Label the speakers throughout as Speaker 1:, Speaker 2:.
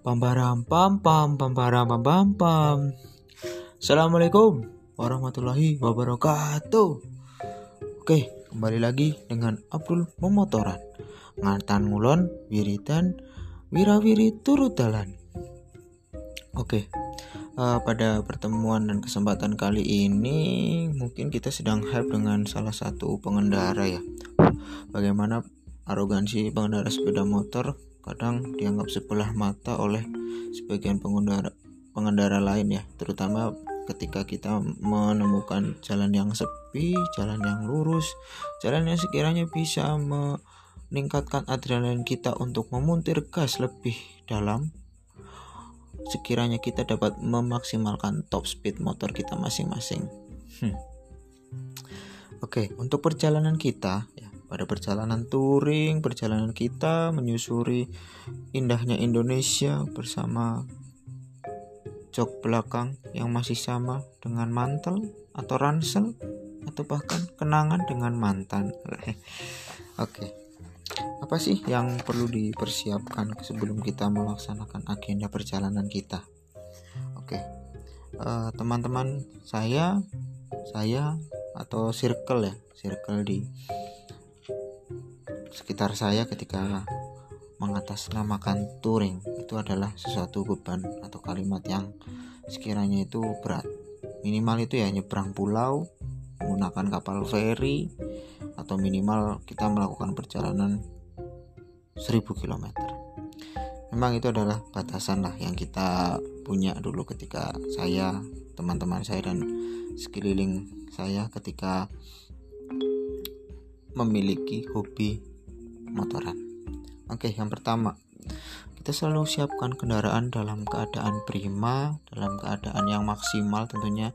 Speaker 1: Pamparam pam pam pamparam pam pam pam. Assalamualaikum warahmatullahi wabarakatuh. Oke, kembali lagi dengan Abdul Memotoran. Ngartan ngulon wiridan wirawiri turut dalan. Oke. Uh, pada pertemuan dan kesempatan kali ini mungkin kita sedang hype dengan salah satu pengendara ya. Bagaimana arogansi pengendara sepeda motor kadang dianggap sebelah mata oleh sebagian pengendara pengendara lain ya terutama ketika kita menemukan jalan yang sepi, jalan yang lurus, jalan yang sekiranya bisa meningkatkan adrenalin kita untuk memuntir gas lebih dalam. Sekiranya kita dapat memaksimalkan top speed motor kita masing-masing. Hmm. Oke, untuk perjalanan kita ya, pada perjalanan touring, perjalanan kita menyusuri indahnya Indonesia bersama jok belakang yang masih sama dengan mantel atau ransel atau bahkan kenangan dengan mantan. Oke. Apa sih yang perlu dipersiapkan sebelum kita melaksanakan agenda perjalanan kita? Oke. Uh, teman-teman saya saya atau circle ya, circle di sekitar saya ketika mengatasnamakan touring itu adalah sesuatu beban atau kalimat yang sekiranya itu berat. Minimal itu ya nyebrang pulau menggunakan kapal feri atau minimal kita melakukan perjalanan 1000 km memang itu adalah batasan lah yang kita punya dulu ketika saya teman-teman saya dan sekeliling saya ketika memiliki hobi motoran. Oke, yang pertama, kita selalu siapkan kendaraan dalam keadaan prima, dalam keadaan yang maksimal tentunya.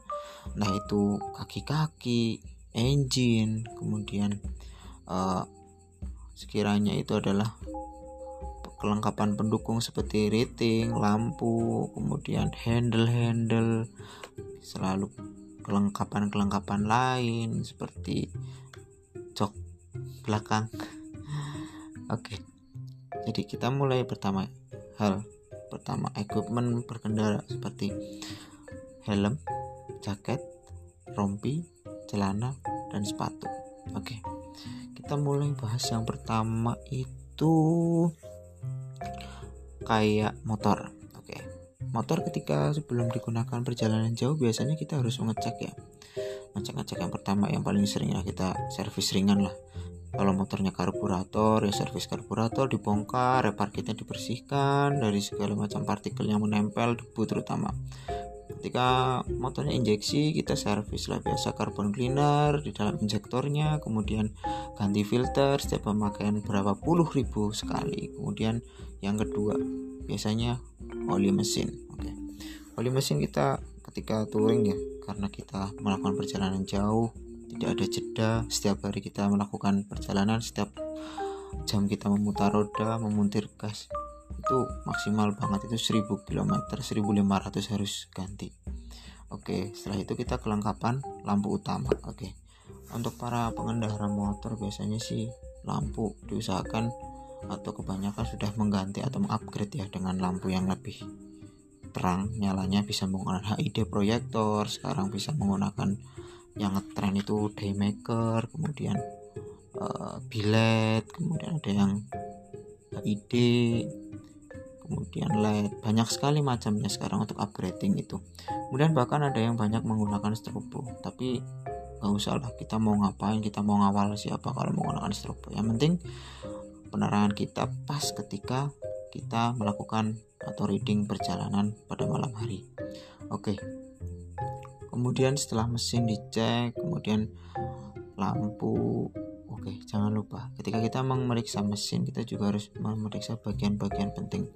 Speaker 1: Nah, itu kaki-kaki, engine, kemudian uh, sekiranya itu adalah kelengkapan pendukung seperti rating, lampu, kemudian handle-handle, selalu kelengkapan-kelengkapan lain seperti jok belakang Oke. Jadi kita mulai pertama hal pertama equipment berkendara seperti helm, jaket, rompi, celana, dan sepatu. Oke. Kita mulai bahas yang pertama itu kayak motor. Oke. Motor ketika sebelum digunakan perjalanan jauh biasanya kita harus mengecek ya. Ngecek-ngecek yang pertama yang paling sering lah kita servis ringan lah kalau motornya karburator ya servis karburator dibongkar repar kitnya dibersihkan dari segala macam partikel yang menempel debu terutama ketika motornya injeksi kita servis lah biasa carbon cleaner di dalam injektornya kemudian ganti filter setiap pemakaian berapa puluh ribu sekali kemudian yang kedua biasanya oli mesin oke okay. oli mesin kita ketika touring ya karena kita melakukan perjalanan jauh tidak ada jeda. Setiap hari kita melakukan perjalanan setiap jam kita memutar roda memuntir gas itu maksimal banget. Itu 1000 km 1500 harus ganti. Oke setelah itu kita kelengkapan lampu utama. Oke untuk para pengendara motor biasanya sih lampu diusahakan atau kebanyakan sudah mengganti atau mengupgrade ya dengan lampu yang lebih terang. Nyalanya bisa menggunakan HID proyektor sekarang bisa menggunakan yang ngetren itu daymaker kemudian uh, bilet kemudian ada yang ide kemudian LED banyak sekali macamnya sekarang untuk upgrading itu. Kemudian bahkan ada yang banyak menggunakan strobo tapi nggak usah lah kita mau ngapain kita mau ngawal siapa kalau menggunakan strobo. Yang penting penerangan kita pas ketika kita melakukan atau reading perjalanan pada malam hari. Oke kemudian setelah mesin dicek kemudian lampu oke jangan lupa. Ketika kita memeriksa mesin kita juga harus memeriksa bagian-bagian penting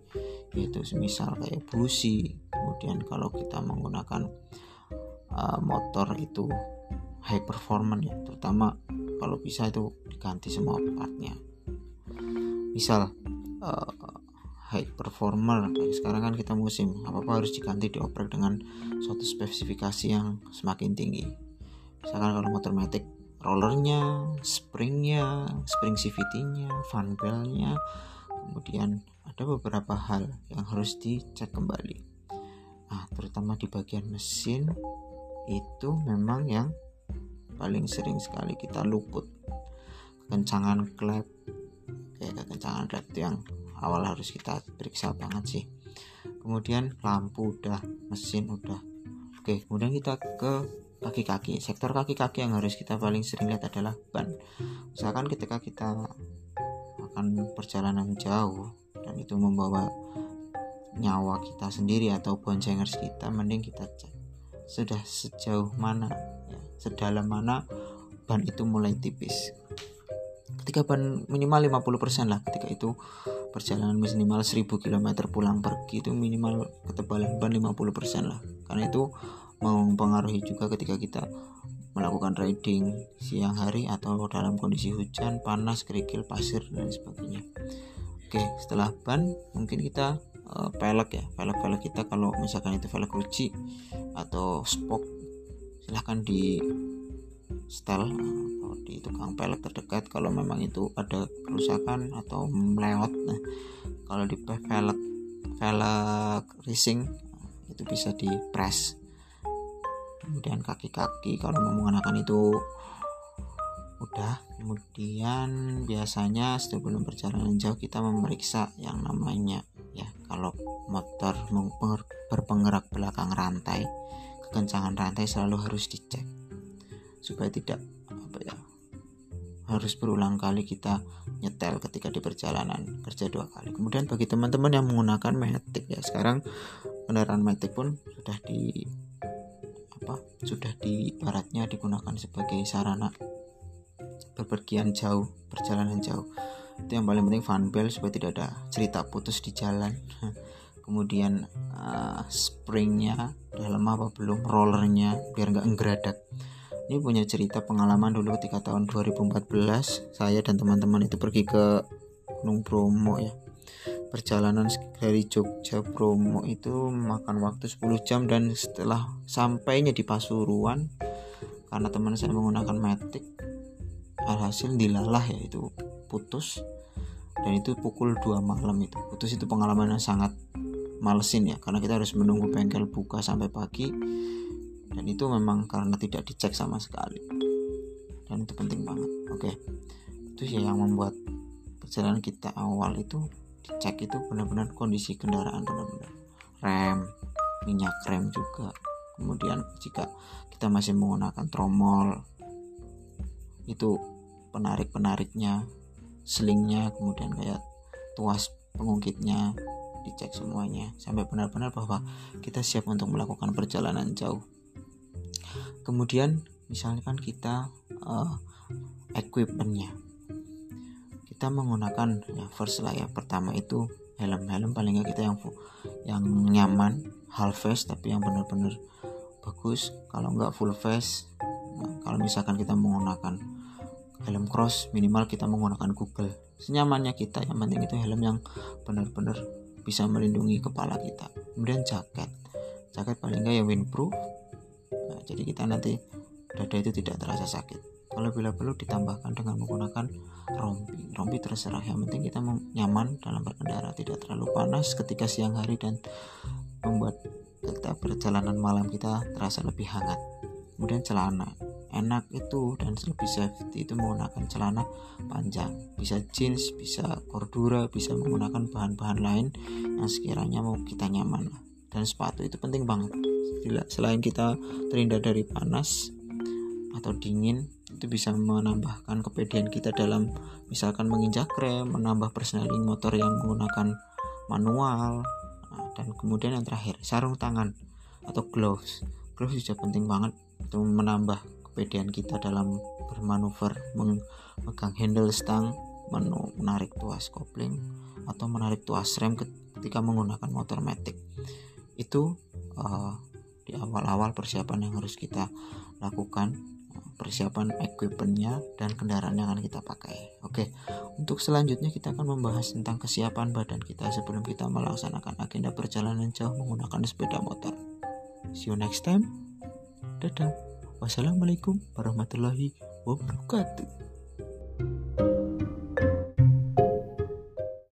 Speaker 1: yaitu semisal kayak busi kemudian kalau kita menggunakan uh, motor itu high performance ya terutama kalau bisa itu diganti semua partnya. Misal uh, high performer kayak sekarang kan kita musim apa apa harus diganti dioprek dengan suatu spesifikasi yang semakin tinggi. Misalkan kalau motor matic rollernya springnya spring CVT nya fan belnya kemudian ada beberapa hal yang harus dicek kembali. Nah terutama di bagian mesin itu memang yang paling sering sekali kita luput. Kencangan klep kayak kekencangan klep yang awal harus kita periksa banget sih. Kemudian lampu udah mesin udah. Oke kemudian kita ke kaki-kaki sektor kaki-kaki yang harus kita paling sering lihat adalah ban. Misalkan ketika kita akan perjalanan jauh dan itu membawa nyawa kita sendiri atau boncengers kita mending kita cek sudah sejauh mana ya, sedalam mana ban itu mulai tipis. Ketika ban minimal 50% lah ketika itu perjalanan minimal 1000 km pulang pergi itu minimal ketebalan ban 50% lah karena itu mempengaruhi juga ketika kita melakukan riding siang hari atau dalam kondisi hujan, panas, kerikil, pasir dan sebagainya. Oke, setelah ban mungkin kita uh, pelek ya, pelek-pelek kita kalau misalkan itu velg ruci atau spok silahkan di setel atau di tukang pelek terdekat kalau memang itu ada kerusakan atau melewat nah kalau di velg velg racing itu bisa di press. Kemudian kaki-kaki kalau mau menggunakan itu udah. Kemudian biasanya sebelum perjalanan jauh kita memeriksa yang namanya ya kalau motor berpenggerak belakang rantai kekencangan rantai selalu harus dicek supaya tidak apa ya harus berulang kali kita nyetel ketika di perjalanan kerja dua kali. Kemudian bagi teman-teman yang menggunakan matic ya sekarang kendaraan matic pun sudah di apa sudah di baratnya digunakan sebagai sarana berpergian jauh perjalanan jauh. Itu yang paling penting fan belt supaya tidak ada cerita putus di jalan. Kemudian uh, springnya dalam apa belum rollernya biar nggak enggeradak ini punya cerita pengalaman dulu ketika tahun 2014 saya dan teman-teman itu pergi ke Gunung Bromo ya. Perjalanan dari Jogja Bromo itu makan waktu 10 jam dan setelah sampainya di Pasuruan karena teman saya menggunakan matic alhasil dilalah ya itu putus. Dan itu pukul 2 malam itu. Putus itu pengalaman yang sangat malesin ya karena kita harus menunggu bengkel buka sampai pagi dan itu memang karena tidak dicek sama sekali. Dan itu penting banget oke? Itu ya yang membuat perjalanan kita awal itu cek itu benar-benar kondisi kendaraan benar-benar. Rem minyak rem juga. Kemudian jika kita masih menggunakan tromol itu penarik penariknya selingnya kemudian kayak tuas pengungkitnya dicek semuanya. Sampai benar-benar bahwa kita siap untuk melakukan perjalanan jauh kemudian misalkan kita uh, equipmentnya. Kita menggunakan ya first lah ya. Pertama itu helm-helm paling nggak kita yang yang nyaman half face tapi yang benar-benar bagus. Kalau nggak full face nah, kalau misalkan kita menggunakan helm cross minimal kita menggunakan Google. Senyamannya kita yang penting itu helm yang benar-benar bisa melindungi kepala kita. Kemudian jaket. Jaket paling nggak ya windproof jadi kita nanti dada itu tidak terasa sakit. Kalau bila perlu ditambahkan dengan menggunakan rompi. Rompi terserah. Yang penting kita nyaman dalam berkendara. Tidak terlalu panas ketika siang hari dan membuat kita perjalanan malam kita terasa lebih hangat. Kemudian celana. Enak itu dan lebih safety itu menggunakan celana panjang. Bisa jeans bisa cordura bisa menggunakan bahan-bahan lain yang sekiranya mau kita nyaman dan sepatu itu penting banget selain kita terhindar dari panas atau dingin itu bisa menambahkan kepedean kita dalam misalkan menginjak rem, menambah persneling motor yang menggunakan manual, nah, dan kemudian yang terakhir sarung tangan atau gloves. Gloves juga penting banget untuk menambah kepedean kita dalam bermanuver, memegang handle stang, menarik tuas kopling atau menarik tuas rem ketika menggunakan motor matic. Itu uh, di awal-awal persiapan yang harus kita lakukan persiapan equipmentnya dan kendaraan yang akan kita pakai. Oke, untuk selanjutnya kita akan membahas tentang kesiapan badan kita sebelum kita melaksanakan agenda perjalanan jauh menggunakan sepeda motor. See you next time. Dadah. Wassalamualaikum warahmatullahi wabarakatuh.